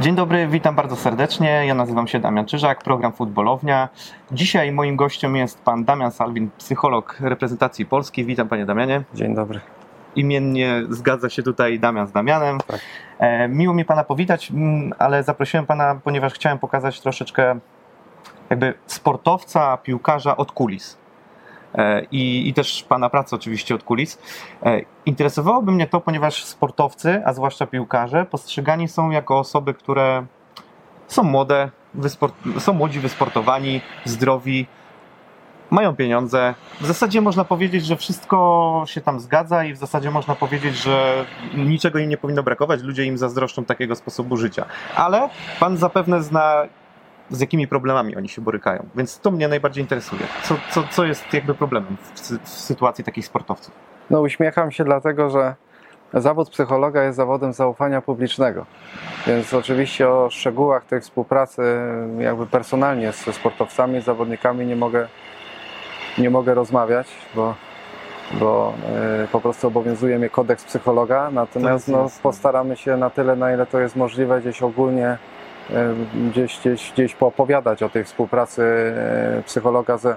Dzień dobry, witam bardzo serdecznie. Ja nazywam się Damian Czyżak, program Futbolownia. Dzisiaj moim gościem jest pan Damian Salwin, psycholog reprezentacji Polski. Witam panie Damianie. Dzień dobry. Imiennie zgadza się tutaj Damian z Damianem. Tak. E, miło mi pana powitać, mm, ale zaprosiłem pana, ponieważ chciałem pokazać troszeczkę jakby sportowca, piłkarza od kulis. E, I, I też pana pracę oczywiście od kulis. E, Interesowałoby mnie to, ponieważ sportowcy, a zwłaszcza piłkarze, postrzegani są jako osoby, które są młode, są młodzi, wysportowani, zdrowi, mają pieniądze. W zasadzie można powiedzieć, że wszystko się tam zgadza i w zasadzie można powiedzieć, że niczego im nie powinno brakować, ludzie im zazdroszczą takiego sposobu życia. Ale pan zapewne zna z jakimi problemami oni się borykają, więc to mnie najbardziej interesuje. Co, co, co jest jakby problemem w, w sytuacji takich sportowców? No uśmiecham się dlatego, że zawód psychologa jest zawodem zaufania publicznego. Więc oczywiście o szczegółach tej współpracy jakby personalnie ze sportowcami, zawodnikami nie mogę, nie mogę rozmawiać, bo, bo e, po prostu obowiązuje mnie kodeks psychologa. Natomiast no, postaramy się na tyle, na ile to jest możliwe, gdzieś ogólnie gdzieś, gdzieś, gdzieś poopowiadać o tej współpracy e, psychologa ze,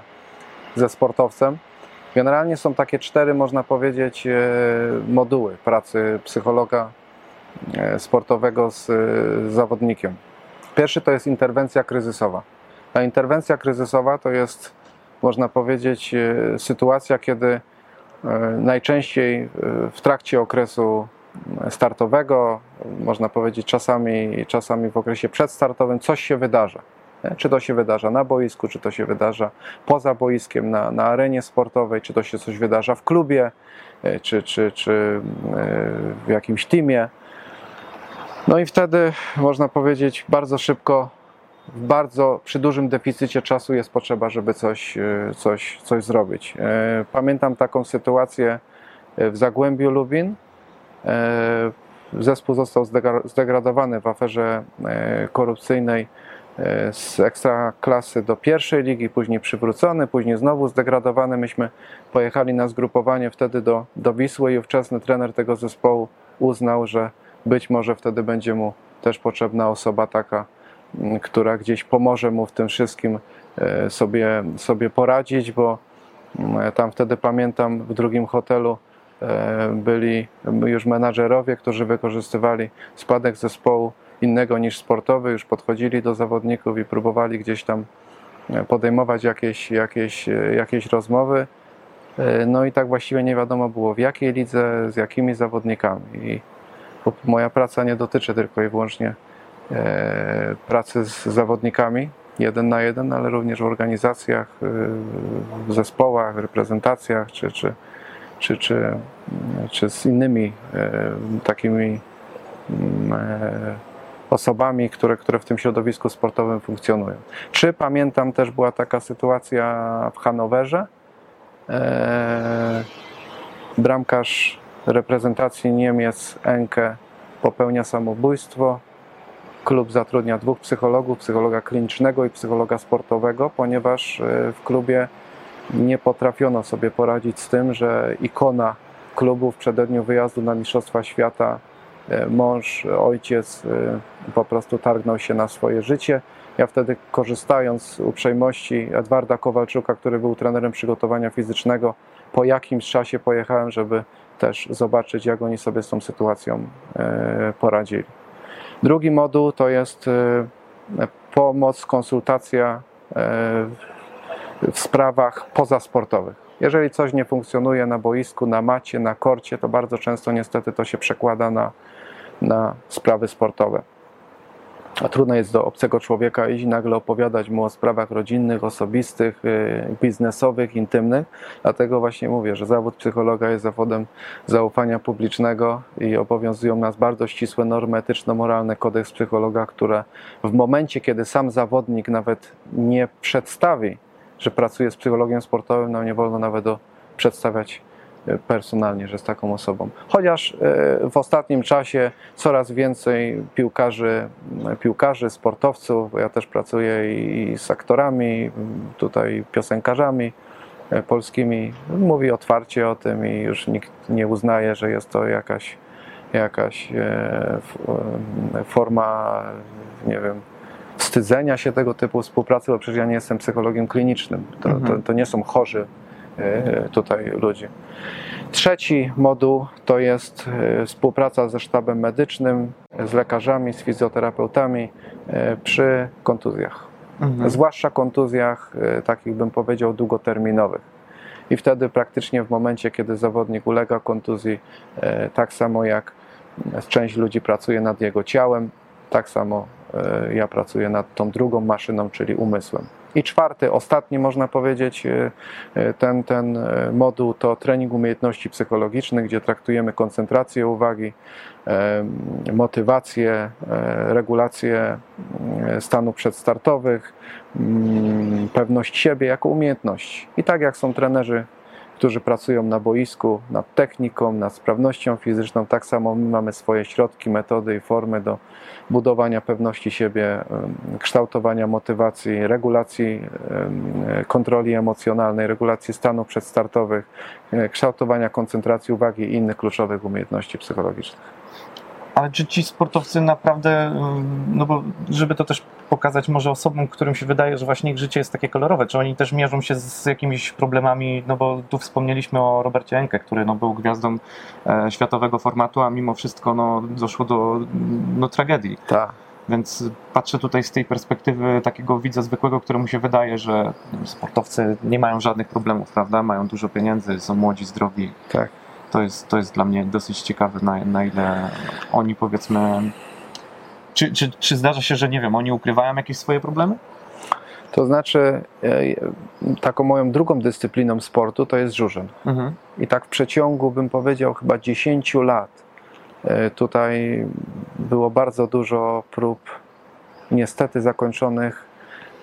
ze sportowcem. Generalnie są takie cztery, można powiedzieć, e, moduły pracy psychologa e, sportowego z e, zawodnikiem. Pierwszy to jest interwencja kryzysowa. A interwencja kryzysowa to jest, można powiedzieć, e, sytuacja, kiedy e, najczęściej e, w trakcie okresu startowego, można powiedzieć czasami, czasami w okresie przedstartowym, coś się wydarza. Czy to się wydarza na boisku, czy to się wydarza poza boiskiem, na, na arenie sportowej, czy to się coś wydarza w klubie, e, czy, czy, czy e, w jakimś teamie. No i wtedy można powiedzieć bardzo szybko, w bardzo przy dużym deficycie czasu jest potrzeba, żeby coś, e, coś, coś zrobić. Pamiętam taką sytuację w Zagłębiu Lubin. E, Zespół został zdegra- zdegradowany w aferze e, korupcyjnej e, z ekstraklasy do pierwszej ligi, później przywrócony, później znowu zdegradowany. Myśmy pojechali na zgrupowanie wtedy do, do Wisły i ówczesny trener tego zespołu uznał, że być może wtedy będzie mu też potrzebna osoba taka, która gdzieś pomoże mu w tym wszystkim sobie, sobie poradzić, bo tam wtedy pamiętam w drugim hotelu byli już menadżerowie, którzy wykorzystywali spadek zespołu innego niż sportowy, już podchodzili do zawodników i próbowali gdzieś tam e, podejmować jakieś, jakieś, e, jakieś rozmowy. E, No i tak właściwie nie wiadomo było w jakiej lidze, z jakimi zawodnikami. I moja praca nie dotyczy tylko i wyłącznie e, pracy z zawodnikami jeden na jeden, ale również w organizacjach, e, w zespołach, reprezentacjach czy, czy, czy, czy, czy z innymi e, takimi mm, e, osobami, które, które w tym środowisku sportowym funkcjonują. Czy pamiętam też była taka sytuacja w Hanowerze. E, bramkarz reprezentacji Niemiec Enke popełnia samobójstwo. Klub zatrudnia dwóch psychologów, psychologa klinicznego i psychologa sportowego, ponieważ w klubie nie potrafiono sobie poradzić z tym, że ikona klubu w przededniu wyjazdu na Mistrzostwa Świata, e, mąż, ojciec e, po prostu targnął się na swoje życie. Ja wtedy korzystając z uprzejmości Edwarda Kowalczuka, który był trenerem przygotowania fizycznego, po jakimś czasie pojechałem, żeby też zobaczyć, jak oni sobie z tą sytuacją e, poradzili. Drugi moduł to jest pomoc, konsultacja w sprawach pozasportowych. Jeżeli coś nie funkcjonuje na boisku, na macie, na korcie, to bardzo często niestety to się przekłada na, na sprawy sportowe. A trudno jest do obcego człowieka iść i nagle opowiadać mu o sprawach rodzinnych, osobistych, y, biznesowych, intymnych. Dlatego właśnie mówię, że zawód psychologa jest zawodem zaufania publicznego i obowiązują nas bardzo ścisłe normy etyczno-moralne, kodeks psychologa, które w momencie, kiedy sam zawodnik nawet nie przedstawi, że pracuje z psychologiem sportowym, nam nie wolno nawet do przedstawiać e, personalnie, że z taką osobą. Chociaż e, w ostatnim czasie coraz więcej piłkarzy, m, piłkarzy, sportowców, bo ja też pracuję i z aktorami, tutaj piosenkarzami e, polskimi, mówi otwarcie o tym i już nikt nie uznaje, że jest to jakaś jakaś e, e, forma, nie wiem, wstydzenia się tego typu współpracy, bo przecież ja nie jestem psychologiem klinicznym. To, to, Mhm. to nie są chorzy e, tutaj ludzie. Trzeci moduł to jest e, współpraca ze sztabem medycznym, z lekarzami, z fizjoterapeutami e, przy kontuzjach Mhm. zwłaszcza kontuzjach takich bym powiedział długoterminowych. I wtedy praktycznie w momencie, kiedy zawodnik ulega kontuzji, tak samo jak część ludzi pracuje nad jego ciałem, tak samo ja pracuję nad tą drugą maszyną, czyli umysłem. I czwarty, ostatni można powiedzieć, e, e, ten, ten e, moduł to trening umiejętności psychologicznych, gdzie traktujemy koncentrację uwagi, e, motywację, e, regulację e, stanów przedstartowych, mm, pewność siebie jako umiejętność. I tak jak są trenerzy, którzy pracują na boisku nad techniką, nad sprawnością fizyczną, tak samo my mamy swoje środki, metody i formy do budowania pewności siebie, kształtowania motywacji, regulacji kontroli emocjonalnej, regulacji stanów przedstartowych, kształtowania koncentracji uwagi i innych kluczowych umiejętności psychologicznych. Ale czy ci sportowcy naprawdę, no bo żeby to też pokazać może osobom, którym się wydaje, że właśnie ich życie jest takie kolorowe, czy oni też mierzą się z jakimiś problemami, no bo tu wspomnieliśmy o Robercie Enke, który no, był gwiazdą e, światowego formatu, a mimo wszystko no, doszło do no, tragedii. Tak. Więc patrzę tutaj z tej perspektywy takiego widza zwykłego, któremu się wydaje, że sportowcy nie mają żadnych problemów, prawda? Mają dużo pieniędzy, są młodzi, zdrowi. Tak. To jest, to jest dla mnie dosyć ciekawe, na, na ile oni powiedzmy. Czy, czy, czy zdarza się, że nie wiem, oni ukrywają jakieś swoje problemy? To znaczy, e, taką moją drugą dyscypliną sportu to jest żużel. Mhm. I tak w przeciągu, bym powiedział, chyba 10 lat e, tutaj było bardzo dużo prób, niestety zakończonych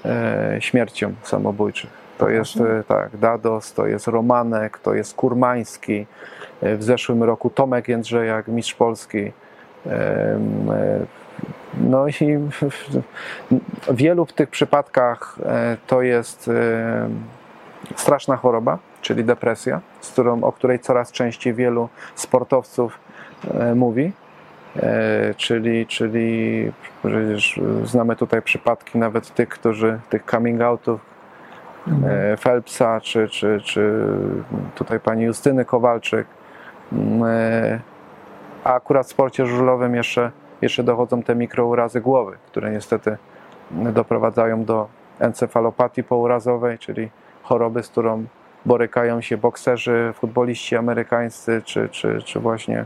e, śmiercią samobójczych. To jest tak, Dados, to jest Romanek, to jest Kurmański. E, W zeszłym roku Tomek Jędrzejak, mistrz Polski. E, No i w wielu tych przypadkach e, to jest straszna choroba, czyli depresja, z którą, o której coraz częściej wielu sportowców mówi. Czyli, czyli przecież znamy tutaj przypadki nawet tych, którzy tych coming outów e, Phelpsa, czy, czy, czy tutaj pani Justyny Kowalczyk. Mm, e, A akurat w sporcie żużlowym jeszcze, jeszcze dochodzą te mikrourazy głowy, które niestety doprowadzają do encefalopatii pourazowej, czyli choroby, z którą borykają się bokserzy, futboliści amerykańscy, czy, czy, czy właśnie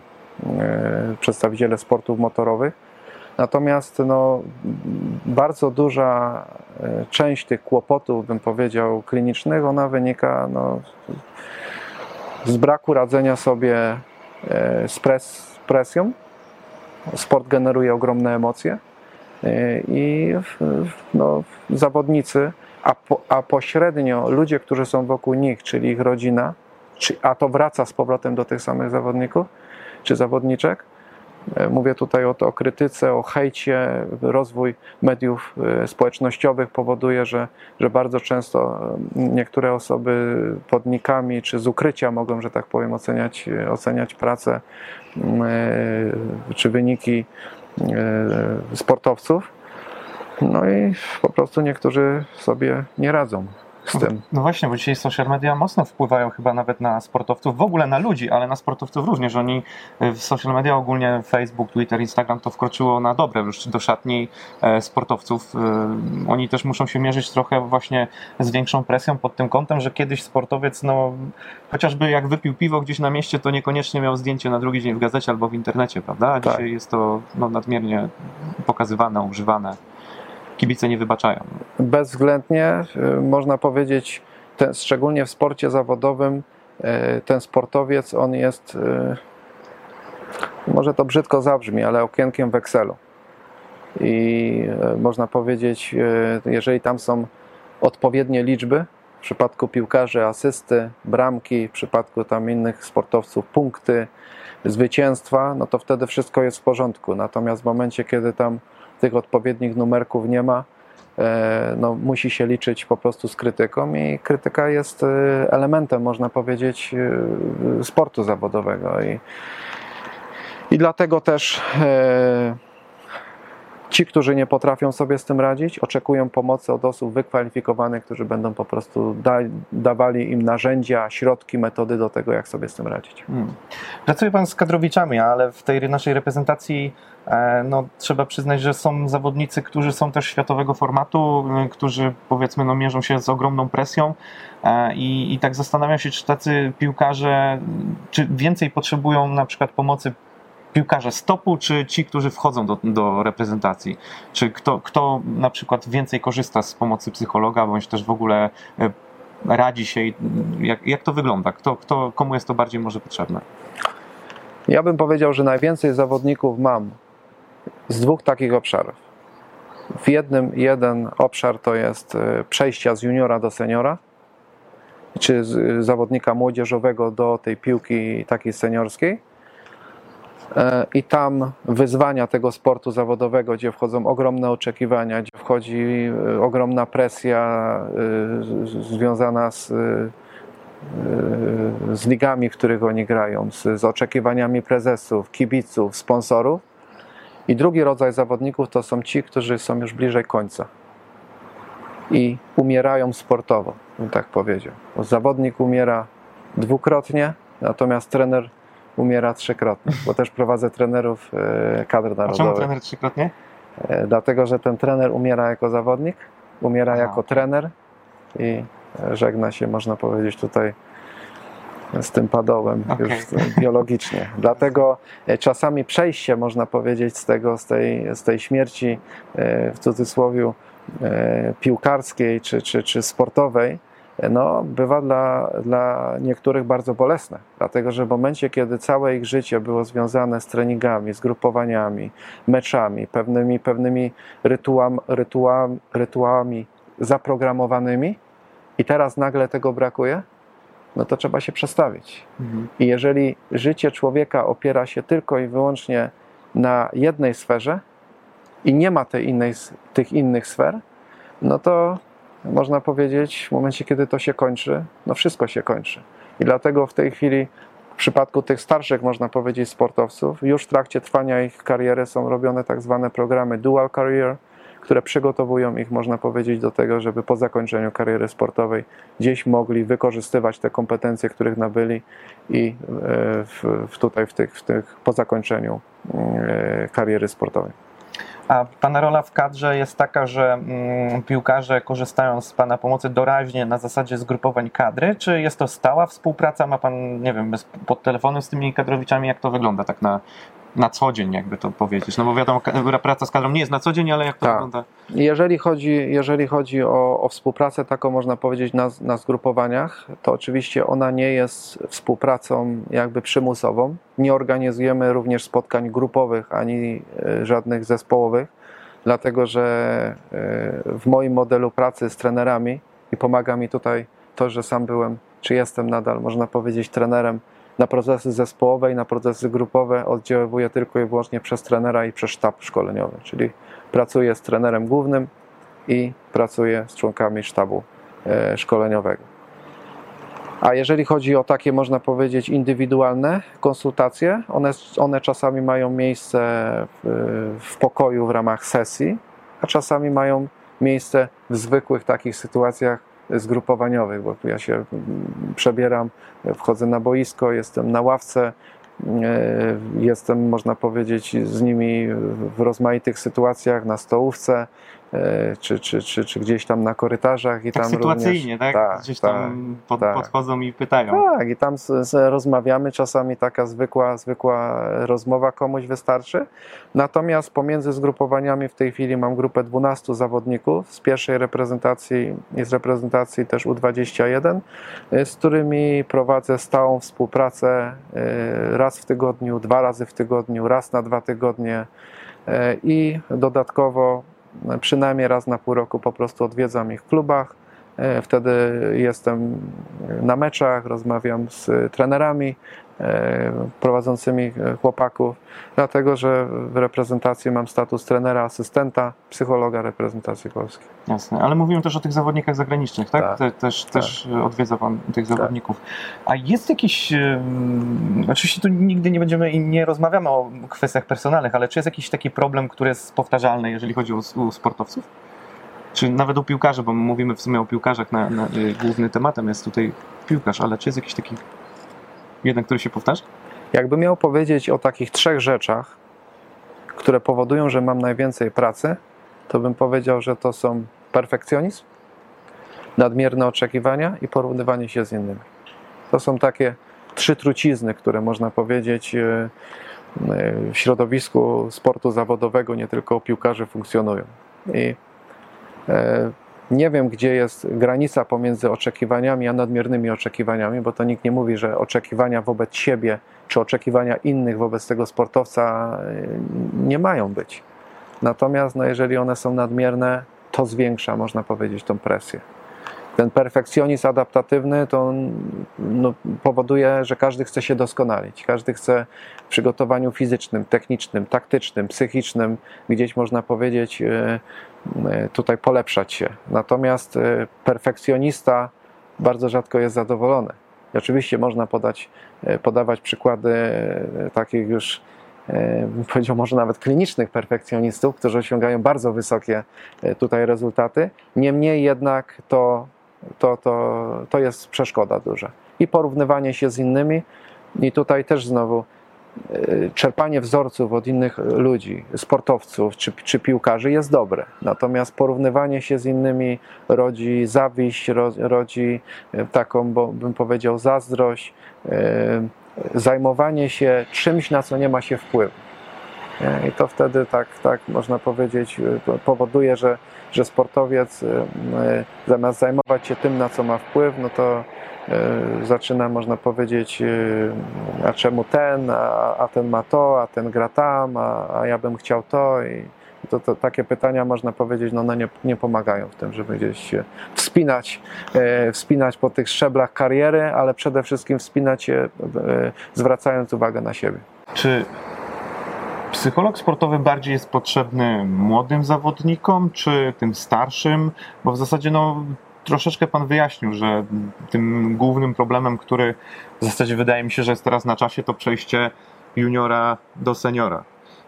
e, przedstawiciele sportów motorowych. Natomiast no, bardzo duża e, część tych kłopotów, bym powiedział, klinicznych, ona wynika no, z braku radzenia sobie e, z pres, presją. Sport generuje ogromne emocje e, i no, zawodnicy, a, po, a pośrednio ludzie, którzy są wokół nich, czyli ich rodzina, czy, a to wraca z powrotem do tych samych zawodników czy zawodniczek. E, Mówię tutaj o, to, o krytyce, o hejcie. Rozwój mediów e, społecznościowych powoduje, że, że bardzo często e, niektóre osoby pod nikami czy z ukrycia mogą, że tak powiem, oceniać, oceniać pracę czy wyniki sportowców. No i po prostu niektórzy sobie nie radzą z tym. No właśnie, bo dzisiaj social media mocno wpływają chyba nawet na sportowców, w ogóle na ludzi, ale na sportowców również. że Oni e, w social media, ogólnie Facebook, Twitter, Instagram to wkroczyło na dobre już do szatni e, sportowców. E, Oni też muszą się mierzyć trochę właśnie z większą presją pod tym kątem, że kiedyś sportowiec, no chociażby jak wypił piwo gdzieś na mieście, to niekoniecznie miał zdjęcie na drugi dzień w gazecie albo w internecie, prawda? A Tak. dzisiaj jest to no, nadmiernie pokazywane, używane. Kibice nie wybaczają. bezwzględnie y, można powiedzieć, ten, szczególnie w sporcie zawodowym, y, ten sportowiec, on jest, y, może to brzydko zabrzmi, ale okienkiem w Excelu. I można powiedzieć, jeżeli tam są odpowiednie liczby, w przypadku piłkarzy asysty, bramki, w przypadku tam innych sportowców punkty, zwycięstwa, no to wtedy wszystko jest w porządku. Natomiast w momencie, kiedy tam tych odpowiednich numerków nie ma, e, no, musi się liczyć po prostu z krytyką i krytyka jest e, elementem, można powiedzieć, e, sportu zawodowego. I I dlatego też ci, którzy nie potrafią sobie z tym radzić, oczekują pomocy od osób wykwalifikowanych, którzy będą po prostu da, dawali im narzędzia, środki, metody do tego, jak sobie z tym radzić. Hmm. Pracuje Pan z kadrowiczami, ale w tej naszej reprezentacji e, no, trzeba przyznać, że są zawodnicy, którzy są też światowego formatu, e, którzy powiedzmy no, mierzą się z ogromną presją e, i, i tak zastanawiam się, czy tacy piłkarze, czy więcej potrzebują na przykład pomocy piłkarze stopu, czy ci, którzy wchodzą do, do reprezentacji? Czy kto, kto na przykład więcej korzysta z pomocy psychologa, bądź też w ogóle e, radzi się? Jak, jak to wygląda? Kto, kto, komu jest to bardziej może potrzebne? Ja bym powiedział, że najwięcej zawodników mam z dwóch takich obszarów. W jednym jeden obszar to jest e, przejścia z juniora do seniora, czy z zawodnika młodzieżowego do tej piłki takiej seniorskiej. E, I tam wyzwania tego sportu zawodowego, gdzie wchodzą ogromne oczekiwania, gdzie wchodzi e, ogromna presja e, związana z, z ligami, w których oni grają, z, z oczekiwaniami prezesów, kibiców, sponsorów. I drugi rodzaj zawodników to są ci, którzy są już bliżej końca i umierają sportowo, bym tak powiedział. Bo zawodnik umiera dwukrotnie, natomiast trener umiera trzykrotnie, bo też prowadzę trenerów e, kadr A czemu narodowych. trener trzykrotnie? E, Dlatego, że ten trener umiera jako zawodnik, umiera Aha, jako trener i żegna się, można powiedzieć, tutaj z tym padołem Okej. już biologicznie. Dlatego e, czasami przejście, można powiedzieć, z, tego, z, tej, z tej śmierci w cudzysłowie piłkarskiej czy, czy, czy sportowej, no, bywa dla, dla niektórych bardzo bolesne. Dlatego, że w momencie, kiedy całe ich życie było związane z treningami, z grupowaniami, meczami, pewnymi, pewnymi rytułam, rytułam, rytuałami zaprogramowanymi i teraz nagle tego brakuje, no to trzeba się przestawić. Mhm. I jeżeli życie człowieka opiera się tylko i wyłącznie na jednej sferze i nie ma tej innej, tych innych sfer, no to można powiedzieć, w momencie, kiedy to się kończy, no wszystko się kończy. I dlatego w tej chwili, w przypadku tych starszych, można powiedzieć, sportowców, już w trakcie trwania ich kariery są robione tak zwane programy dual career, które przygotowują ich, można powiedzieć, do tego, żeby po zakończeniu kariery sportowej gdzieś mogli wykorzystywać te kompetencje, których nabyli i e, w, w tutaj w tych, w tych po zakończeniu e, kariery sportowej. A Pana rola w kadrze jest taka, że mm, piłkarze korzystają z Pana pomocy doraźnie na zasadzie zgrupowań kadry, czy jest to stała współpraca? Ma Pan, nie wiem, pod telefonem z tymi kadrowiczami, jak to wygląda tak na, na co dzień, jakby to powiedzieć? No bo wiadomo, praca z kadrą nie jest na co dzień, ale jak to Tak. wygląda? Jeżeli chodzi, jeżeli chodzi o, o współpracę, taką można powiedzieć na, na zgrupowaniach, to oczywiście ona nie jest współpracą jakby przymusową. Nie organizujemy również spotkań grupowych ani e, żadnych zespołowych, dlatego że e, w moim modelu pracy z trenerami i pomaga mi tutaj to, że sam byłem, czy jestem nadal, można powiedzieć, trenerem na procesy zespołowe i na procesy grupowe oddziaływuję tylko i wyłącznie przez trenera i przez sztab szkoleniowy, czyli pracuję z trenerem głównym i pracuję z członkami sztabu e, szkoleniowego. A jeżeli chodzi o takie, można powiedzieć, indywidualne konsultacje, one, one czasami mają miejsce w, w pokoju w ramach sesji, a czasami mają miejsce w zwykłych takich sytuacjach zgrupowaniowych, bo ja się mm, przebieram, wchodzę na boisko, jestem na ławce, e, jestem, można powiedzieć, z nimi w rozmaitych sytuacjach, na stołówce, czy, czy, czy, czy gdzieś tam na korytarzach i Tak tam sytuacyjnie, również, tak? Gdzieś tam pod, tak. podchodzą i pytają. tak, i tam z, z rozmawiamy, czasami taka zwykła, zwykła rozmowa komuś wystarczy. Natomiast pomiędzy zgrupowaniami w tej chwili mam grupę 12 zawodników z pierwszej reprezentacji i z reprezentacji też U21, y, z którymi prowadzę stałą współpracę y, raz w tygodniu, dwa razy w tygodniu, raz na dwa tygodnie i dodatkowo przynajmniej raz na pół roku po prostu odwiedzam ich w klubach. E, Wtedy jestem na meczach, rozmawiam z trenerami, prowadzącymi e, chłopaków, dlatego że w reprezentacji mam status trenera, asystenta, psychologa reprezentacji Polski. Jasne, ale mówimy też o tych zawodnikach zagranicznych, tak? Tak. Te, też, też odwiedza Pan tych zawodników. A jest jakiś, em, oczywiście tu nigdy nie będziemy i nie rozmawiamy o kwestiach personalnych, ale czy jest jakiś taki problem, który jest powtarzalny, jeżeli chodzi o, o sportowców? Czy nawet o piłkarzy, bo mówimy w sumie o piłkarzach, na, na, y, głównym tematem jest tutaj piłkarz, ale czy jest jakiś taki jeden, który się powtarza? Jakby miał powiedzieć o takich trzech rzeczach, które powodują, że mam najwięcej pracy, to bym powiedział, że to są perfekcjonizm, nadmierne oczekiwania i porównywanie się z innymi. To są takie trzy trucizny, które można powiedzieć e, e, w środowisku sportu zawodowego, nie tylko piłkarzy funkcjonują. I e, nie wiem, gdzie jest granica pomiędzy oczekiwaniami a nadmiernymi oczekiwaniami, bo to nikt nie mówi, że oczekiwania wobec siebie czy oczekiwania innych wobec tego sportowca y, nie mają być. Natomiast no, jeżeli one są nadmierne, to zwiększa, można powiedzieć, tą presję. Ten perfekcjonizm adaptatywny to no, powoduje, że każdy chce się doskonalić. Każdy chce w przygotowaniu fizycznym, technicznym, taktycznym, psychicznym gdzieś można powiedzieć y, y, tutaj polepszać się. Natomiast y, perfekcjonista bardzo rzadko jest zadowolony. I oczywiście można podać e, podawać przykłady e, takich już, e, powiedział, może nawet klinicznych perfekcjonistów, którzy osiągają bardzo wysokie e, tutaj rezultaty. Niemniej jednak to, to, to, to jest przeszkoda duża. I porównywanie się z innymi, i tutaj też znowu e, czerpanie wzorców od innych ludzi, sportowców czy, czy piłkarzy jest dobre. Natomiast porównywanie się z innymi rodzi zawiść, ro- rodzi e, taką, bo bym powiedział, zazdrość, e, zajmowanie się czymś, na co nie ma się wpływu. Nie? I to wtedy tak, tak można powiedzieć, e, po- powoduje, że, że sportowiec e, e, zamiast zajmować się tym, na co ma wpływ, no to e, zaczyna, można powiedzieć, e, a czemu ten, a, a ten ma to, a ten gra tam, a, a ja bym chciał to i to, to takie pytania można powiedzieć, no one nie, nie pomagają w tym, żeby gdzieś się wspinać, e, wspinać po tych szczeblach kariery, ale przede wszystkim wspinać się, e, zwracając uwagę na siebie. Czy psycholog sportowy bardziej jest potrzebny młodym zawodnikom, czy tym starszym? Bo w zasadzie no, troszeczkę Pan wyjaśnił, że tym głównym problemem, który w zasadzie wydaje mi się, że jest teraz na czasie, to przejście juniora do seniora.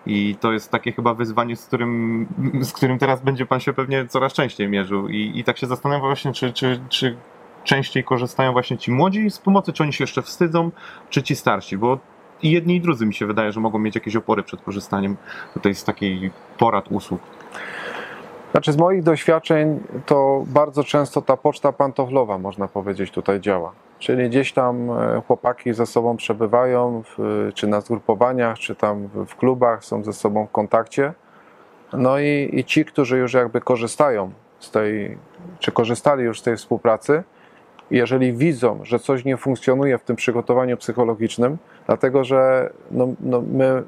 I to jest takie chyba wyzwanie, z którym, z którym teraz będzie Pan się pewnie coraz częściej mierzył. I, i tak się zastanawiam właśnie, czy, czy, czy częściej korzystają właśnie ci młodzi z pomocy, czy oni się jeszcze wstydzą, czy ci starsi, bo i jedni i drudzy mi się wydaje, że mogą mieć jakieś opory przed korzystaniem tutaj z takiej porad, usług. Znaczy z moich doświadczeń to bardzo często ta poczta pantoflowa, można powiedzieć, tutaj działa. Czyli gdzieś tam e, chłopaki ze sobą przebywają, w, czy na zgrupowaniach, czy tam w- klubach, są ze sobą w kontakcie. No i, i ci, którzy już jakby korzystają z tej, czy korzystali już z tej współpracy, jeżeli widzą, że coś nie funkcjonuje w tym przygotowaniu psychologicznym, dlatego że no, no my e,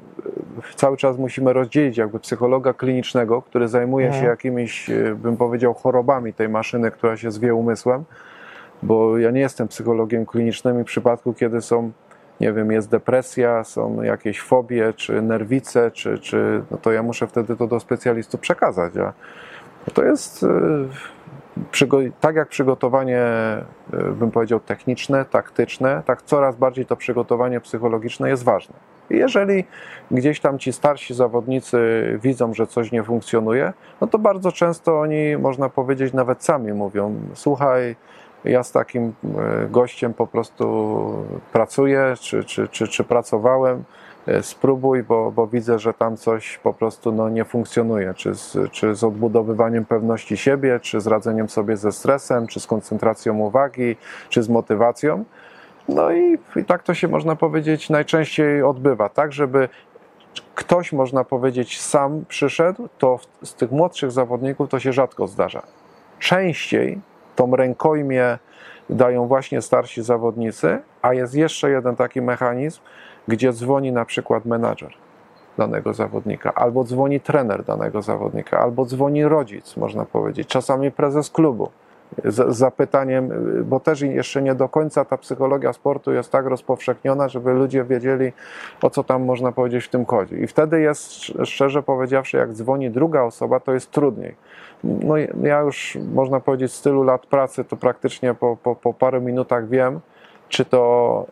cały czas musimy rozdzielić jakby psychologa klinicznego, który zajmuje Mhm. się jakimiś, e, bym powiedział, chorobami tej maszyny, która się zwie umysłem, bo ja nie jestem psychologiem klinicznym i w przypadku, kiedy są, nie wiem, jest depresja, są jakieś fobie, czy nerwice, czy, czy no to ja muszę wtedy to do specjalistów przekazać, a to jest e, tak jak przygotowanie, e, bym powiedział, techniczne, taktyczne, tak coraz bardziej to przygotowanie psychologiczne jest ważne. Jeżeli gdzieś tam ci starsi zawodnicy widzą, że coś nie funkcjonuje, no to bardzo często oni, można powiedzieć, nawet sami mówią: Słuchaj, ja z takim e, gościem po prostu pracuję, czy, czy, czy, czy pracowałem. E, Spróbuj, bo, bo widzę, że tam coś po prostu no, nie funkcjonuje. Czy z, czy z odbudowywaniem pewności siebie, czy z radzeniem sobie ze stresem, czy z koncentracją uwagi, czy z motywacją. No i, i tak to się można powiedzieć najczęściej odbywa, tak, żeby ktoś, można powiedzieć, sam przyszedł, to z tych młodszych zawodników to się rzadko zdarza. Częściej tą rękojmię dają właśnie starsi zawodnicy, a jest jeszcze jeden taki mechanizm, gdzie dzwoni na przykład menadżer danego zawodnika, albo dzwoni trener danego zawodnika, albo dzwoni rodzic, można powiedzieć, czasami prezes klubu. z, zapytaniem, bo też jeszcze nie do końca ta psychologia sportu jest tak rozpowszechniona, żeby ludzie wiedzieli, o co tam można powiedzieć w tym chodzi. I wtedy jest, szczerze powiedziawszy, jak dzwoni druga osoba, to jest trudniej. No ja już, można powiedzieć, z tylu lat pracy, to praktycznie po, po, po paru minutach wiem, czy to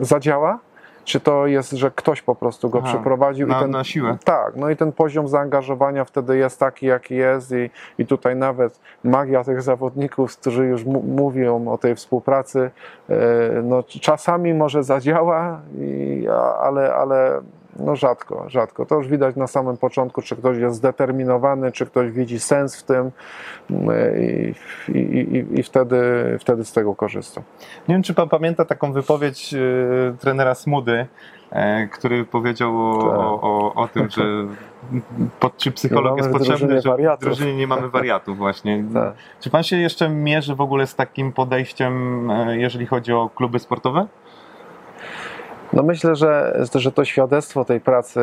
y, zadziała, czy to jest, że ktoś po prostu go Aha, przeprowadził na- i ten, na siłę. Tak, no i ten poziom zaangażowania wtedy jest taki, jaki jest i, i tutaj nawet magia tych zawodników, którzy już mówią o tej współpracy, e, no czasami może zadziała, i, a- ale, ale no rzadko, rzadko. To już widać na samym początku, czy ktoś jest zdeterminowany, czy ktoś widzi sens w tym e, i, i, i, i wtedy, wtedy z tego korzysta. Nie wiem, czy pan pamięta taką wypowiedź e, trenera Smudy, e, który powiedział o, Tak. o, o, o tym, że pod, czy psycholog jest potrzebny, że w drużynie nie mamy wariatów właśnie. Tak. Czy pan się jeszcze mierzy w ogóle z takim podejściem, e, jeżeli chodzi o kluby sportowe? No myślę, że, że to świadectwo tej pracy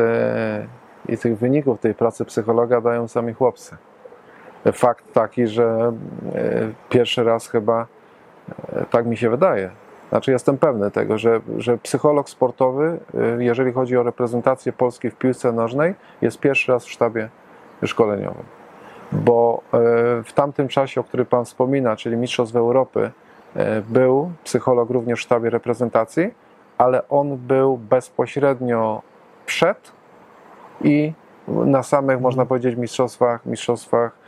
i tych wyników tej pracy psychologa dają sami chłopcy. Fakt taki, że e, pierwszy raz chyba, e, tak mi się wydaje, znaczy jestem pewny tego, że, że psycholog sportowy, e, jeżeli chodzi o reprezentację Polski w piłce nożnej, jest pierwszy raz w sztabie szkoleniowym. Bo w tamtym czasie, o którym Pan wspomina, czyli Mistrzostw Europy, był psycholog również w sztabie reprezentacji, ale on był bezpośrednio przed i na samych, można powiedzieć, mistrzostwach, mistrzostwach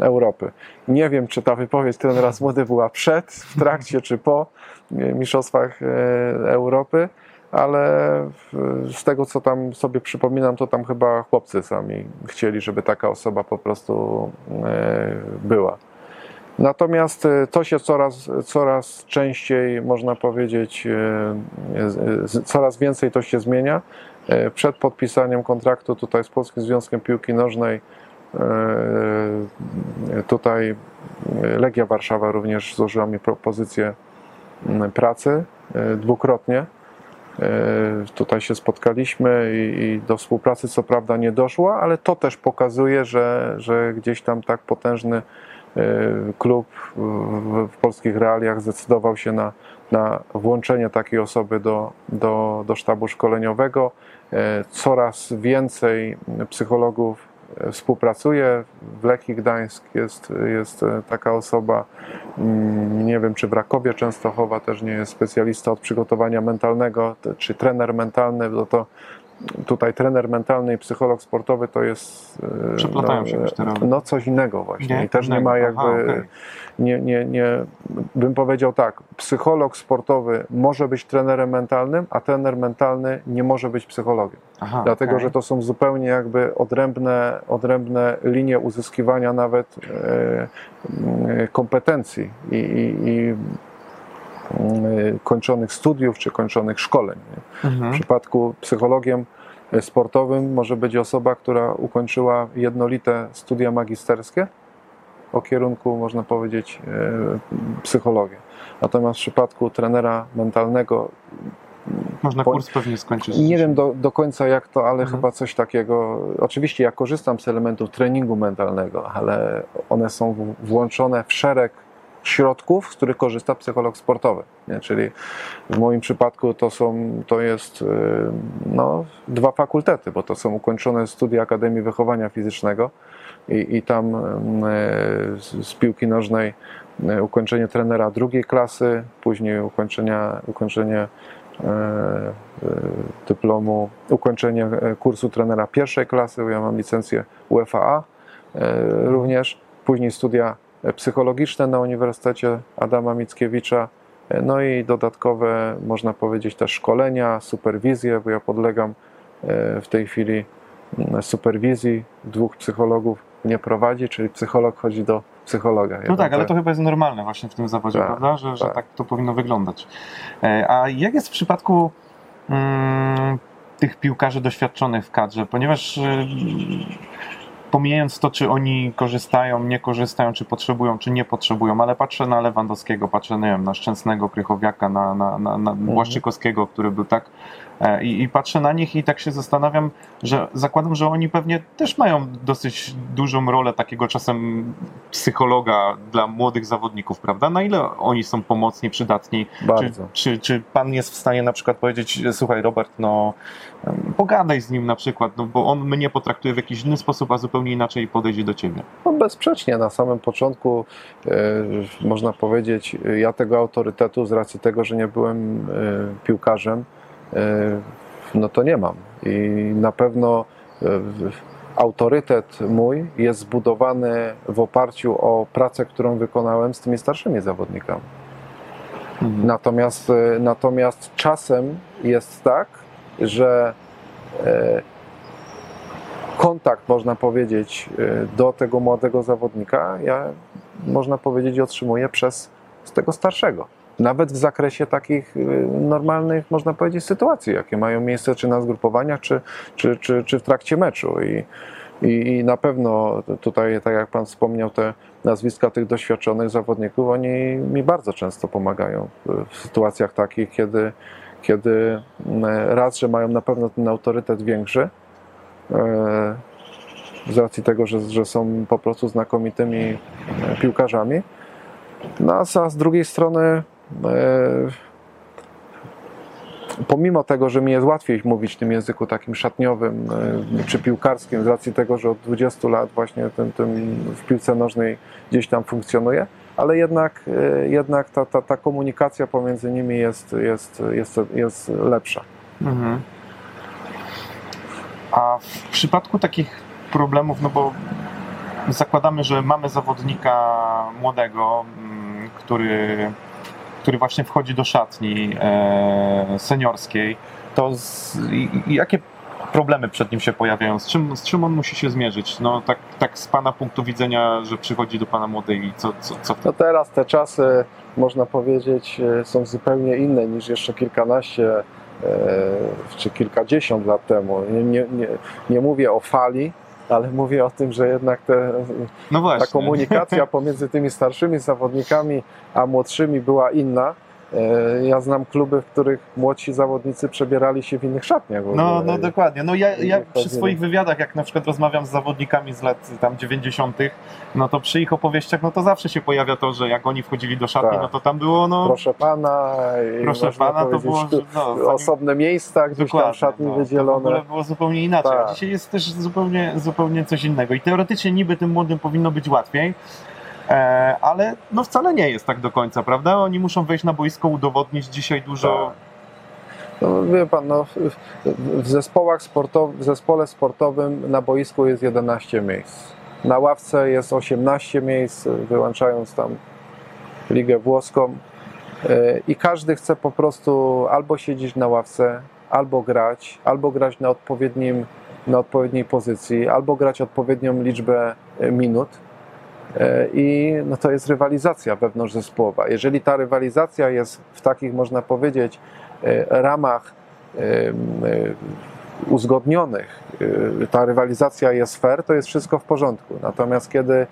Europy. Nie wiem, czy ta wypowiedź trenera Smudy była przed, w trakcie, czy po e, mistrzostwach e, Europy, ale z tego, co tam sobie przypominam, to tam chyba chłopcy sami chcieli, żeby taka osoba po prostu e, była. Natomiast e, to się coraz, coraz częściej, można powiedzieć, e, z- coraz więcej to się zmienia. E, Przed podpisaniem kontraktu tutaj z Polskim Związkiem Piłki Nożnej, e, tutaj Legia Warszawa również złożyła mi propozycję pracy e, dwukrotnie. E, Tutaj się spotkaliśmy i, do współpracy co prawda nie doszło, ale to też pokazuje, że, że gdzieś tam tak potężny e, klub w, polskich realiach zdecydował się na, na włączenie takiej osoby do, do, do sztabu szkoleniowego. E, Coraz więcej psychologów e, współpracuje. W Lechii Gdańsk jest, jest e, taka osoba. Mm, Nie wiem, czy w Rakowie Częstochowa też nie jest specjalista od przygotowania mentalnego, czy trener mentalny, bo to tutaj trener mentalny i psycholog sportowy to jest e, Przeplatają się te role. no coś innego właśnie. Nie? I też nie ma jakby, Aha, okej. nie, nie, nie, bym powiedział tak, psycholog sportowy może być trenerem mentalnym, a trener mentalny nie może być psychologiem. Aha, Dlatego, okej. że to są zupełnie jakby odrębne, odrębne linie uzyskiwania nawet e, kompetencji i, i, i kończonych studiów czy kończonych szkoleń. Nie? W Mhm. przypadku psychologiem e, sportowym może być osoba, która ukończyła jednolite studia magisterskie o kierunku, można powiedzieć, e, psychologia. Natomiast w przypadku trenera mentalnego Można po- kurs pewnie skończyć. nie wiem do, do końca jak to, ale Mhm. chyba coś takiego. Oczywiście ja korzystam z elementów treningu mentalnego, ale one są włączone w szereg środków, z których korzysta psycholog sportowy. Nie? Czyli w moim przypadku to są, to jest y, no, dwa fakultety, bo to są ukończone studia Akademii Wychowania Fizycznego i, i tam y, z, piłki nożnej y, ukończenie trenera drugiej klasy, później ukończenia, ukończenie dyplomu, ukończenie kursu trenera pierwszej klasy, ja mam licencję UFAA również, później studia psychologiczne na Uniwersytecie Adama Mickiewicza, no i dodatkowe, można powiedzieć, też szkolenia, superwizje, bo ja podlegam e, w tej chwili mm, superwizji, dwóch psychologów mnie prowadzi, czyli psycholog chodzi do psychologa. No tak, ale to chyba jest normalne właśnie w tym zawodzie, Tak, prawda? Że, że tak. tak to powinno wyglądać. E, A jak jest w przypadku mm, tych piłkarzy doświadczonych w kadrze? Ponieważ y, pomijając to, czy oni korzystają, nie korzystają, czy potrzebują, czy nie potrzebują, ale patrzę na Lewandowskiego, patrzę nie wiem, na Szczęsnego, Krychowiaka, na, na, na, na Błaszczykowskiego, który był tak I, I patrzę na nich i tak się zastanawiam, że zakładam, że oni pewnie też mają dosyć dużą rolę takiego czasem psychologa dla młodych zawodników, prawda? Na ile oni są pomocni, przydatni? Czy, Bardzo. czy, czy pan jest w stanie na przykład powiedzieć, słuchaj Robert, no pogadaj z nim na przykład, no bo on mnie potraktuje w jakiś inny sposób, a zupełnie inaczej podejdzie do ciebie. No bezsprzecznie na samym początku e, można powiedzieć, e, ja tego autorytetu z racji tego, że nie byłem e, piłkarzem, e, no to nie mam. I na pewno e, autorytet mój jest zbudowany w oparciu o pracę, którą wykonałem z tymi starszymi zawodnikami. Natomiast, e, natomiast czasem jest tak, że e, kontakt, można powiedzieć, e, do tego młodego zawodnika, ja, można powiedzieć, otrzymuję przez z tego starszego. Nawet w zakresie takich e, normalnych, można powiedzieć, sytuacji, jakie mają miejsce czy na zgrupowaniach, czy, czy, czy, czy w trakcie meczu. I, i, I na pewno tutaj, tak jak Pan wspomniał, te nazwiska tych doświadczonych zawodników, oni mi bardzo często pomagają w- sytuacjach takich, kiedy, kiedy raz, że mają na pewno ten autorytet większy, e, z racji tego, że, że są po prostu znakomitymi e, piłkarzami. No a z- drugiej strony, pomimo tego, że mi jest łatwiej mówić w tym języku takim szatniowym e, czy piłkarskim, z racji tego, że od 20 lat właśnie tym, tym w piłce nożnej gdzieś tam funkcjonuję, ale jednak, e, jednak ta, ta, ta komunikacja pomiędzy nimi jest, jest, jest, jest lepsza. Mhm. A w przypadku takich problemów, no bo zakładamy, że mamy zawodnika młodego, mm, który, który właśnie wchodzi do szatni e, seniorskiej, to z, jakie problemy przed nim się pojawiają? Z czym, z czym on musi się zmierzyć? No tak, tak z pana punktu widzenia, że przychodzi do pana młody i co, co, co No teraz te czasy, można powiedzieć, e, są zupełnie inne niż jeszcze kilkanaście e, czy kilkadziesiąt lat temu. Nie, nie, nie, nie mówię o fali, ale mówię o tym, że jednak te, No ta komunikacja pomiędzy tymi starszymi zawodnikami a młodszymi była inna. E, Ja znam kluby, w których młodsi zawodnicy przebierali się w innych szatniach. w No, no dokładnie. No ja, ja przy swoich wywiadach, jak na przykład rozmawiam z zawodnikami z lat tam 90., no to przy ich opowieściach, no to zawsze się pojawia to, że jak oni wchodzili do szatni, Tak. no to tam było, no Proszę pana, i proszę pana, to było, no, zanim- osobne miejsca gdzieś tam w szatni no, To w wydzielone. ogóle było zupełnie inaczej. Tak. A dzisiaj jest też zupełnie, zupełnie coś innego. I teoretycznie niby tym młodym powinno być łatwiej, ale no wcale nie jest tak do końca, prawda? Oni muszą wejść na boisko, udowodnić dzisiaj dużo. No, wie pan, no, w, zespołach w zespole sportowym na boisku jest 11 miejsc. Na ławce jest 18 miejsc, wyłączając tam ligę włoską. E, I każdy chce po prostu albo siedzieć na ławce, albo grać, albo grać na, odpowiednim, na odpowiedniej pozycji, albo grać odpowiednią liczbę e, minut. E, I no to jest rywalizacja wewnątrzzespołowa. Jeżeli ta rywalizacja jest w takich, można powiedzieć, e, ramach e, uzgodnionych, ta rywalizacja jest fair, to jest wszystko w porządku. Natomiast kiedy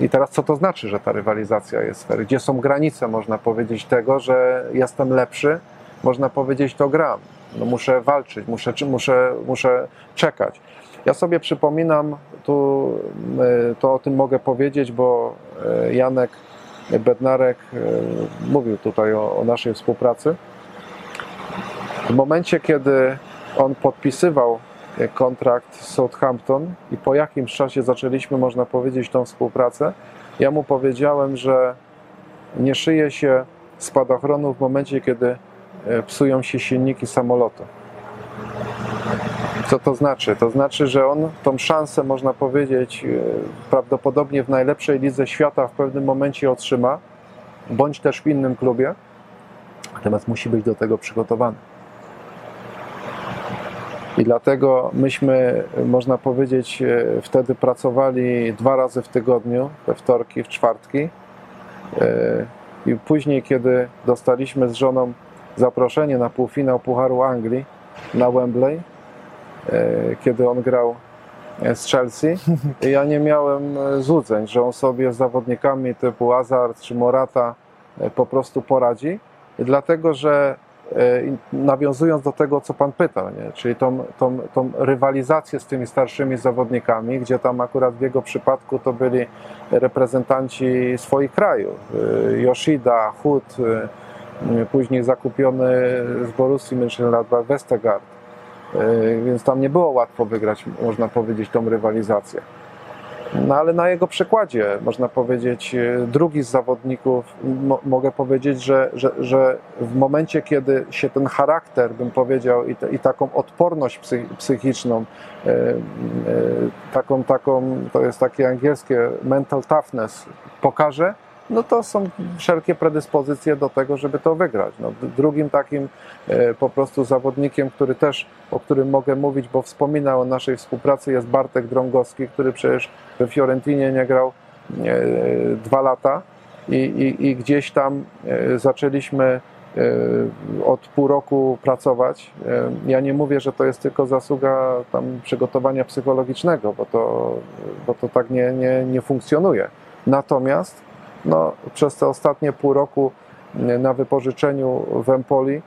i teraz co to znaczy, że ta rywalizacja jest fair? Gdzie są granice, można powiedzieć, tego, że jestem lepszy? Można powiedzieć, to gram. No muszę walczyć, muszę, muszę, muszę czekać. Ja sobie przypominam, tu e, to o tym mogę powiedzieć, bo e, Janek Bednarek e, mówił tutaj o, o naszej współpracy. W momencie, kiedy on podpisywał kontrakt z Southampton i po jakimś czasie zaczęliśmy, można powiedzieć, tą współpracę, ja mu powiedziałem, że nie szyje się spadochronu w momencie, kiedy psują się silniki samolotu. Co to znaczy? To znaczy, że on tą szansę, można powiedzieć, e, prawdopodobnie w najlepszej lidze świata w pewnym momencie otrzyma, bądź też w innym klubie, natomiast musi być do tego przygotowany. I dlatego myśmy, można powiedzieć, e, wtedy pracowali dwa razy w tygodniu, we wtorki, w czwartki. E, I później, kiedy dostaliśmy z żoną zaproszenie na półfinał Pucharu Anglii na Wembley, e, kiedy on grał e, z Chelsea, ja nie miałem e, złudzeń, że on sobie z zawodnikami typu Hazard czy Morata e, po prostu poradzi, dlatego że e, nawiązując do tego, co Pan pytał, nie? czyli tą, tą, tą rywalizację z tymi starszymi zawodnikami, gdzie tam akurat w jego przypadku to byli reprezentanci swoich krajów. E, Yoshida, e, później zakupiony z Borussii Mönchengladbach Westergaard. E, Więc tam nie było łatwo wygrać, można powiedzieć, tą rywalizację. No ale na jego przykładzie, można powiedzieć, e, drugi z zawodników, mo, mogę powiedzieć, że, że, że w momencie, kiedy się ten charakter, bym powiedział, i, i taką odporność psy, psychiczną, e, taką, taką, to jest takie angielskie mental toughness, pokaże, no to są wszelkie predyspozycje do tego, żeby to wygrać. No, drugim takim e, po prostu zawodnikiem, który też, o którym mogę mówić, bo wspominał o naszej współpracy, jest Bartek Drągowski, który przecież we Fiorentinie nie grał e, dwa lata i, i, i gdzieś tam e, zaczęliśmy od pół roku pracować. Ja nie mówię, że to jest tylko zasługa tam przygotowania psychologicznego, bo to, bo to tak nie, nie, nie funkcjonuje. Natomiast no, przez te ostatnie pół roku na wypożyczeniu w Empoli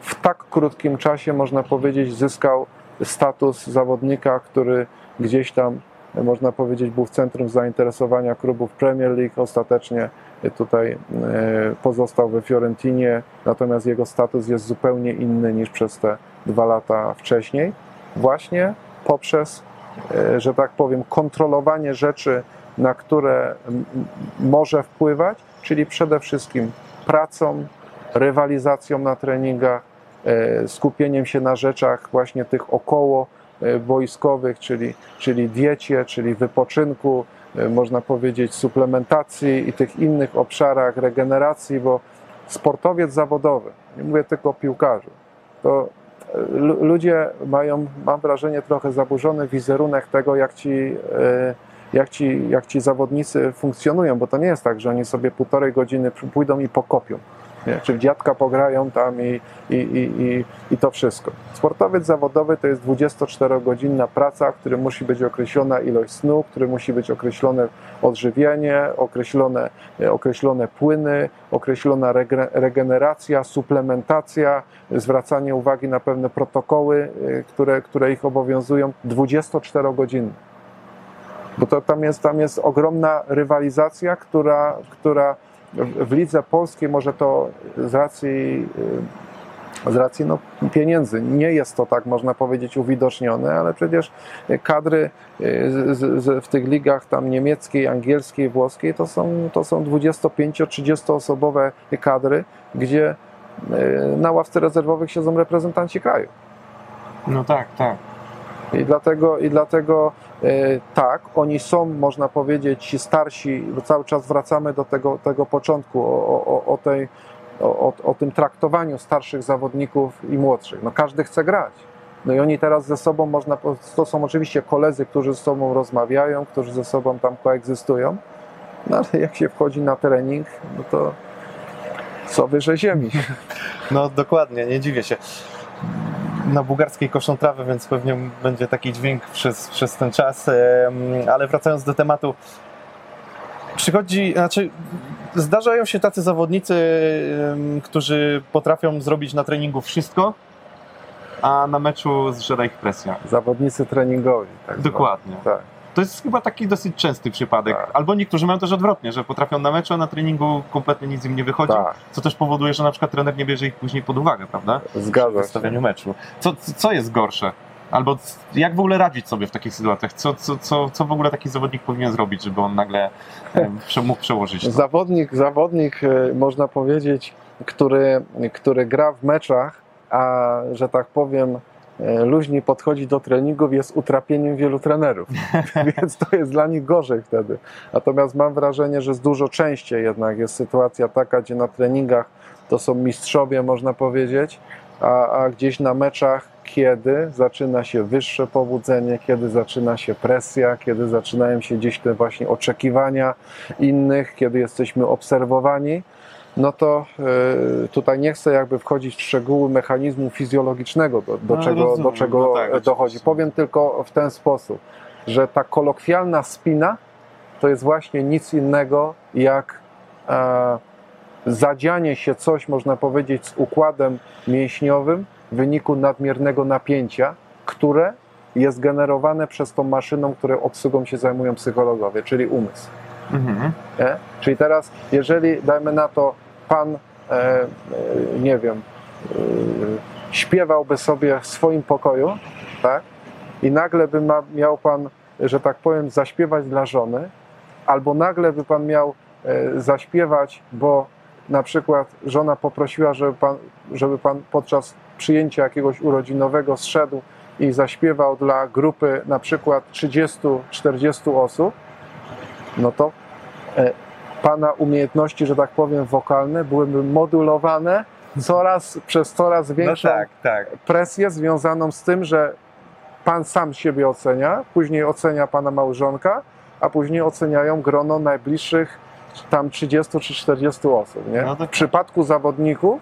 w tak krótkim czasie, można powiedzieć, zyskał status zawodnika, który gdzieś tam, można powiedzieć, był w centrum zainteresowania klubów Premier League. Ostatecznie tutaj pozostał we Fiorentinie, natomiast jego status jest zupełnie inny niż przez te dwa lata wcześniej, właśnie poprzez, e, że tak powiem, kontrolowanie rzeczy, na które może wpływać, czyli przede wszystkim pracą, rywalizacją na treningach, e, skupieniem się na rzeczach właśnie tych około e, boiskowych, czyli, czyli diecie, czyli wypoczynku, e, można powiedzieć suplementacji i tych innych obszarach regeneracji, bo sportowiec zawodowy, nie mówię tylko o piłkarzu, to lu- ludzie mają, mam wrażenie, trochę zaburzony wizerunek tego, jak ci, jak ci, jak ci zawodnicy funkcjonują, bo to nie jest tak, że oni sobie półtorej godziny pójdą i pokopią. Nie? Czy w dziadka pograją tam i, i, i, i, i to wszystko. Sportowiec zawodowy to jest 24-godzinna praca, w której musi być określona ilość snu, w której musi być określone odżywienie, określone, określone płyny, określona regeneracja, suplementacja, zwracanie uwagi na pewne protokoły, e, które, które ich obowiązują 24-godzinne. Bo to tam jest, tam jest ogromna rywalizacja, która, która w lidze polskiej może to z racji, y, z racji no, pieniędzy nie jest to tak, można powiedzieć, uwidocznione, ale przecież kadry y, z, z, w tych ligach tam niemieckiej, angielskiej, włoskiej to są, to są 25-30 osobowe kadry, gdzie y, na ławce rezerwowych siedzą reprezentanci kraju. No tak, tak. I dlatego, i dlatego e, tak, oni są, można powiedzieć, starsi, bo cały czas wracamy do tego, tego początku, o, o, o, tej, o, o, tym traktowaniu starszych zawodników i młodszych. No każdy chce grać. No i oni teraz ze sobą można, to są oczywiście koledzy, którzy ze sobą rozmawiają, którzy ze sobą tam koegzystują, no ale jak się wchodzi na trening, no to co wyżej ziemi. No dokładnie, nie dziwię się. Na bułgarskiej koszą trawę, więc pewnie będzie taki dźwięk przez, przez ten czas. Ale wracając do tematu, przychodzi, znaczy zdarzają się tacy zawodnicy, którzy potrafią zrobić na treningu wszystko, a na meczu zżera ich presja. Zawodnicy treningowi. Tak. Dokładnie. Tak. To jest chyba taki dosyć częsty przypadek. Tak. Albo niektórzy mają też odwrotnie, że potrafią na meczu, a na treningu kompletnie nic im nie wychodzi. Tak, Co też powoduje, że na przykład trener nie bierze ich później pod uwagę, prawda? w zgadza się. ustawieniu meczu. Co, co jest gorsze? Albo jak w ogóle radzić sobie w takich sytuacjach? Co, co, co, co w ogóle taki zawodnik powinien zrobić, żeby on nagle prze- mógł przełożyć to? Zawodnik, zawodnik, e, można powiedzieć, który, który gra w meczach, a że tak powiem, e, luźniej podchodzi do treningów, jest utrapieniem wielu trenerów. Więc to jest dla nich gorzej wtedy. Natomiast mam wrażenie, że z dużo częściej jednak jest sytuacja taka, gdzie na treningach to są mistrzowie, można powiedzieć, a, a gdzieś na meczach, kiedy zaczyna się wyższe pobudzenie, kiedy zaczyna się presja, kiedy zaczynają się gdzieś te właśnie oczekiwania innych, kiedy jesteśmy obserwowani, no to y, tutaj nie chcę jakby wchodzić w szczegóły mechanizmu fizjologicznego, do, do No, czego, rozumiem, do czego no tak, dochodzi. oczywiście. Powiem tylko w ten sposób, że ta kolokwialna spina to jest właśnie nic innego jak e, zadzianie się coś, można powiedzieć, z układem mięśniowym w wyniku nadmiernego napięcia, które jest generowane przez tą maszyną, której obsługą się zajmują psychologowie, czyli umysł. Mhm. Nie? Czyli teraz, jeżeli dajmy na to, pan, e, e, nie wiem, e, śpiewałby sobie w swoim pokoju, tak? I nagle by miał pan, że tak powiem, zaśpiewać dla żony, albo nagle by pan miał zaśpiewać, bo na przykład żona poprosiła, żeby pan, żeby pan podczas przyjęcia jakiegoś urodzinowego zszedł i zaśpiewał dla grupy na przykład 30-40 osób, no to pana umiejętności, że tak powiem, wokalne byłyby modulowane coraz, przez coraz No większą tak, tak. presję związaną z tym, że pan sam siebie ocenia, później ocenia pana małżonka, a później oceniają grono najbliższych tam 30 czy 40 osób. Nie? No to- W przypadku zawodników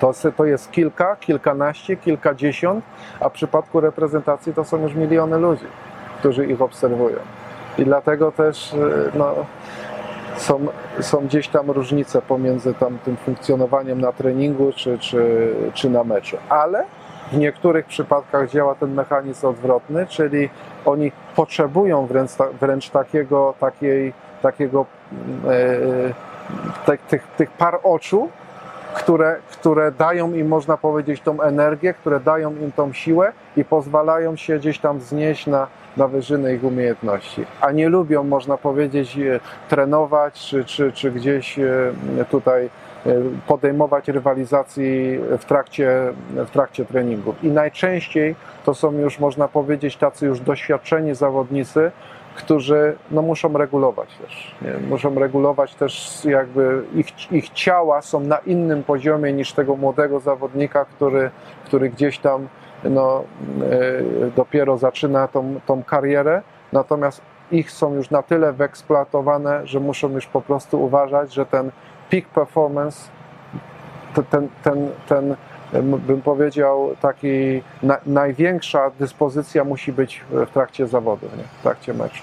to, to jest kilka, kilkanaście, kilkadziesiąt, a w przypadku reprezentacji to są już miliony ludzi, którzy ich obserwują. I dlatego też y, no, są, są gdzieś tam różnice pomiędzy tam tym funkcjonowaniem na treningu czy, czy, czy na meczu. Ale w niektórych przypadkach działa ten mechanizm odwrotny, czyli oni potrzebują wręcz, wręcz takiego, takiej, takiego e, te, tych, tych par oczu, które, które dają im, można powiedzieć, tą energię, które dają im tą siłę i pozwalają się gdzieś tam wznieść na, na wyżyny ich umiejętności. A nie lubią, można powiedzieć, e, trenować czy, czy, czy gdzieś e, tutaj e, podejmować rywalizacji w trakcie, w trakcie treningów. I najczęściej to są już, można powiedzieć, tacy już doświadczeni zawodnicy, którzy no, muszą regulować też. Nie? Muszą regulować też jakby ich, ich ciała są na innym poziomie niż tego młodego zawodnika, który, który gdzieś tam no, e, dopiero zaczyna tą, tą karierę, natomiast ich są już na tyle wyeksploatowane, że muszą już po prostu uważać, że ten peak performance, te- ten, ten, ten, bym powiedział, taki na, największa dyspozycja musi być w trakcie zawodu, nie? w trakcie meczu.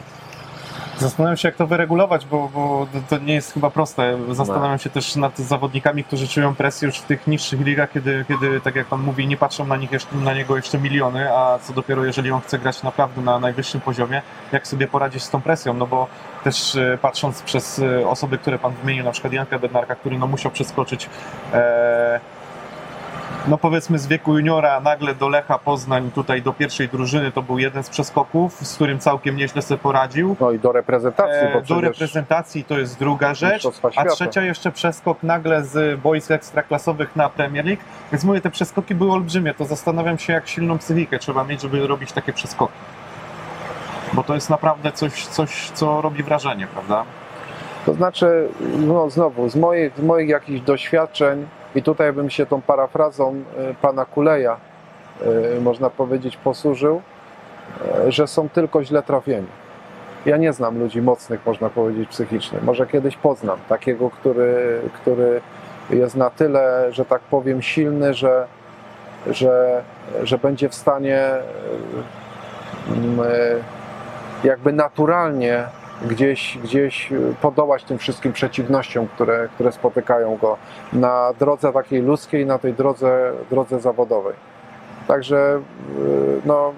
Zastanawiam się, jak to wyregulować, bo, bo to nie jest chyba proste. Zastanawiam się też nad zawodnikami, którzy czują presję już w tych niższych ligach, kiedy, kiedy tak jak Pan mówi, nie patrzą na, nich jeszcze, na niego jeszcze miliony, a co dopiero jeżeli on chce grać naprawdę na najwyższym poziomie, jak sobie poradzić z tą presją, no bo też e, patrząc przez e, osoby, które Pan wymienił, na przykład Janka Bednarka, który no musiał przeskoczyć e, no powiedzmy z wieku juniora nagle do Lecha Poznań, tutaj do pierwszej drużyny, to był jeden z przeskoków, z którym całkiem nieźle sobie poradził. No i do reprezentacji, E, do reprezentacji to jest druga rzecz, a trzecia jeszcze przeskok nagle z boisk ekstraklasowych na Premier League. Więc mówię, te przeskoki były olbrzymie, to zastanawiam się, jak silną psychikę trzeba mieć, żeby robić takie przeskoki. Bo to jest naprawdę coś, coś co robi wrażenie, prawda? To znaczy, no znowu, z moich, z moich jakichś doświadczeń, i tutaj bym się tą parafrazą y, pana Kuleja, y, można powiedzieć, posłużył, y, że są tylko źle trafieni. Ja nie znam ludzi mocnych, można powiedzieć, psychicznie. Może kiedyś poznam takiego, który, który jest na tyle, że tak powiem, silny, że, że, że będzie w stanie mm, jakby naturalnie gdzieś, gdzieś podołać tym wszystkim przeciwnościom, które, które spotykają go na drodze takiej ludzkiej, na tej drodze, drodze zawodowej. Także y, no,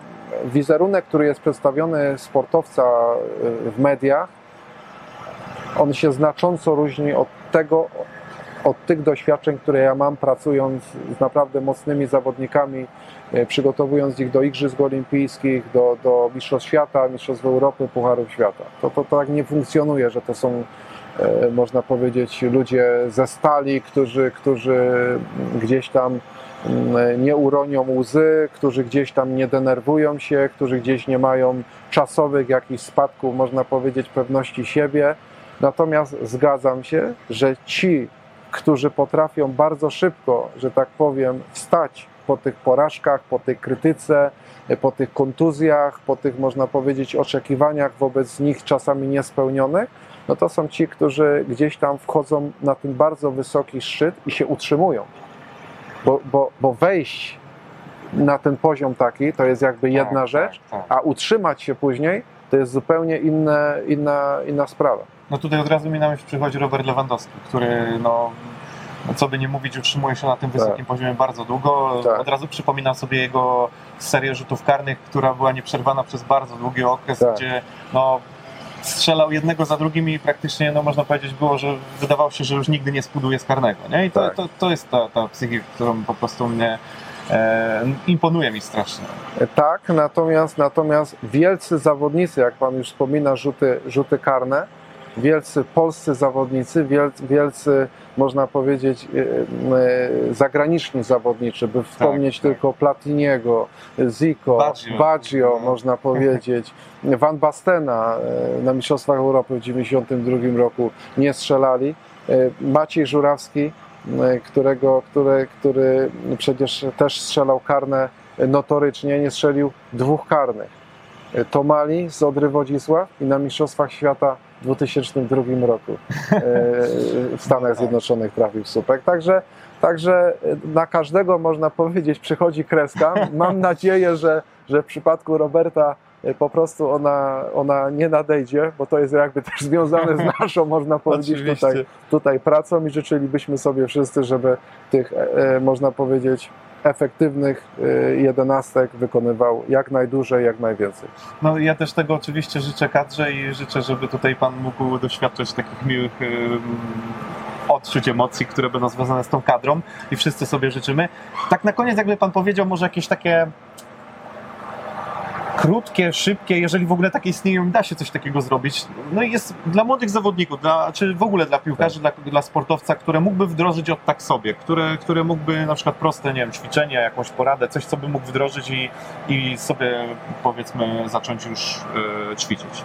wizerunek, który jest przedstawiony sportowca y, w mediach, on się znacząco różni od tego, od tych doświadczeń, które ja mam pracując z naprawdę mocnymi zawodnikami, e, przygotowując ich do Igrzysk Olimpijskich, do, do Mistrzostw Świata, Mistrzostw Europy, Pucharów Świata. To, to, to tak nie funkcjonuje, że to są, e, można powiedzieć, ludzie ze stali, którzy, którzy gdzieś tam mm, nie uronią łzy, którzy gdzieś tam nie denerwują się, którzy gdzieś nie mają czasowych jakichś spadków, można powiedzieć, pewności siebie. Natomiast zgadzam się, że ci, którzy potrafią bardzo szybko, że tak powiem, wstać po tych porażkach, po tej krytyce, po tych kontuzjach, po tych, można powiedzieć, oczekiwaniach wobec nich czasami niespełnionych, no to są ci, którzy gdzieś tam wchodzą na ten bardzo wysoki szczyt i się utrzymują. Bo, bo, bo wejść na ten poziom taki to jest jakby jedna Tak, rzecz, tak, tak. a utrzymać się później to jest zupełnie inne, inna, inna sprawa. No tutaj od razu mi na myśl przychodzi Robert Lewandowski, który no, co by nie mówić, utrzymuje się na tym wysokim poziomie bardzo długo. Tak. Od razu przypominam sobie jego serię rzutów karnych, która była nieprzerwana przez bardzo długi okres, Tak. gdzie no, strzelał jednego za drugim i praktycznie, no można powiedzieć, było, że wydawało się, że już nigdy nie spuduje z karnego. Nie? I to, Tak. to, to jest ta, ta psychika, którą po prostu mnie e, imponuje mi strasznie. Tak, natomiast, natomiast wielcy zawodnicy, jak Pan już wspomina, rzuty, rzuty karne, wielcy polscy zawodnicy, wielcy, można powiedzieć, e, e, zagraniczni zawodniczy, by wspomnieć tak. tylko Platiniego, Zico, Baggio. Baggio, No. można powiedzieć, Van Bastena e, na Mistrzostwach Europy w 1992 roku nie strzelali, Maciej Żurawski, którego, który, który przecież też strzelał karne notorycznie, nie strzelił dwóch karnych. Tomali z Odry Wodzisław i na Mistrzostwach Świata 2002 roku e, w Stanach Zjednoczonych trafił w słupek. Także, także na każdego można powiedzieć przychodzi kreska. Mam nadzieję, że, że w przypadku Roberta e, po prostu ona, ona nie nadejdzie, bo to jest jakby też związane z naszą, można powiedzieć, tutaj, tutaj pracą i życzylibyśmy sobie wszyscy, żeby tych, e, można powiedzieć, efektywnych e, jedenastek wykonywał jak najdłużej, jak najwięcej. No ja też tego oczywiście życzę kadrze i życzę, żeby tutaj Pan mógł doświadczać takich miłych ym, odczuć, emocji, które będą związane z tą kadrą i wszyscy sobie życzymy. Tak na koniec jakby Pan powiedział może jakieś takie krótkie, szybkie, jeżeli w ogóle takie istnieją, da się coś takiego zrobić. No i jest dla młodych zawodników, dla, czy w ogóle dla piłkarzy, dla, dla sportowca, które mógłby wdrożyć od tak sobie, które, które mógłby na przykład proste, nie wiem, ćwiczenia, jakąś poradę, coś, co by mógł wdrożyć i, i sobie powiedzmy zacząć już e, ćwiczyć.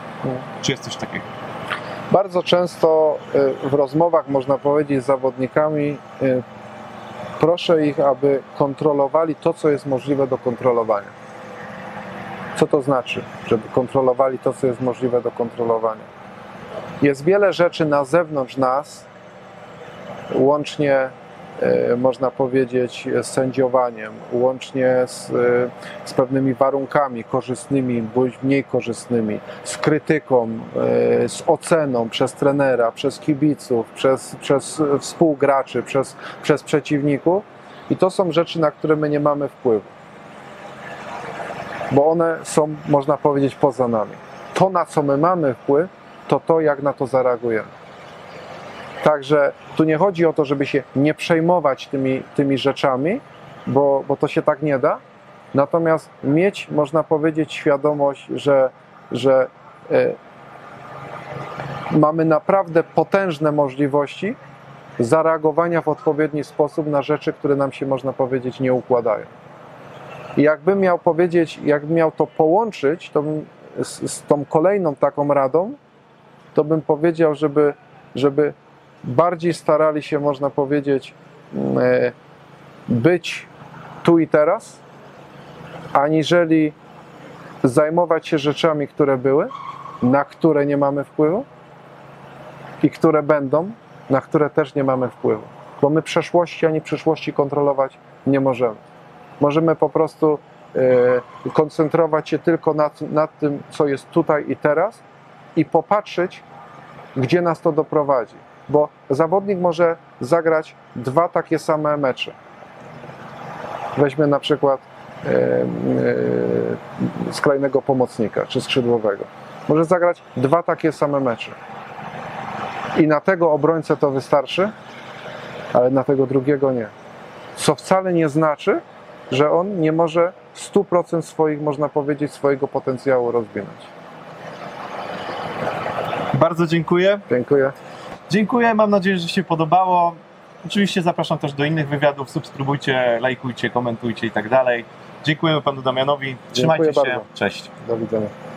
Czy jest coś takiego? Bardzo często y, w rozmowach, można powiedzieć, z zawodnikami, y, proszę ich, aby kontrolowali to, co jest możliwe do kontrolowania. Co to znaczy, żeby kontrolowali to, co jest możliwe do kontrolowania? Jest wiele rzeczy na zewnątrz nas, łącznie y, można powiedzieć z sędziowaniem, łącznie z, y, z pewnymi warunkami korzystnymi bądź mniej korzystnymi, z krytyką, y, z oceną przez trenera, przez kibiców, przez, przez współgraczy, przez, przez przeciwników. I to są rzeczy, na które my nie mamy wpływu. Bo one są, można powiedzieć, poza nami. To, na co my mamy wpływ, to to, jak na to zareagujemy. Także tu nie chodzi o to, żeby się nie przejmować tymi, tymi rzeczami, bo, bo to się tak nie da. Natomiast mieć, można powiedzieć, świadomość, że, że e, mamy naprawdę potężne możliwości zareagowania w odpowiedni sposób na rzeczy, które nam się, można powiedzieć, nie układają. Jakbym miał powiedzieć, jakbym miał to połączyć to z, z tą kolejną taką radą, to bym powiedział, żeby, żeby bardziej starali się, można powiedzieć, mm, e, być tu i teraz, aniżeli zajmować się rzeczami, które były, na które nie mamy wpływu i które będą, na które też nie mamy wpływu. Bo my przeszłości ani przyszłości kontrolować nie możemy. Możemy po prostu e, koncentrować się tylko nad, nad tym, co jest tutaj i teraz i popatrzeć, gdzie nas to doprowadzi. Bo zawodnik może zagrać dwa takie same mecze. Weźmy na przykład e, e, skrajnego pomocnika czy skrzydłowego. Może zagrać dwa takie same mecze. I na tego obrońcę to wystarczy, ale na tego drugiego nie. Co wcale nie znaczy, że on nie może 100% swoich, można powiedzieć, swojego potencjału rozwinąć. Bardzo dziękuję. Dziękuję. Dziękuję, mam nadzieję, że się podobało. Oczywiście zapraszam też do innych wywiadów. Subskrybujcie, lajkujcie, komentujcie i tak dalej. Dziękujemy panu Damianowi. Trzymajcie się. bardzo. Cześć. Do widzenia.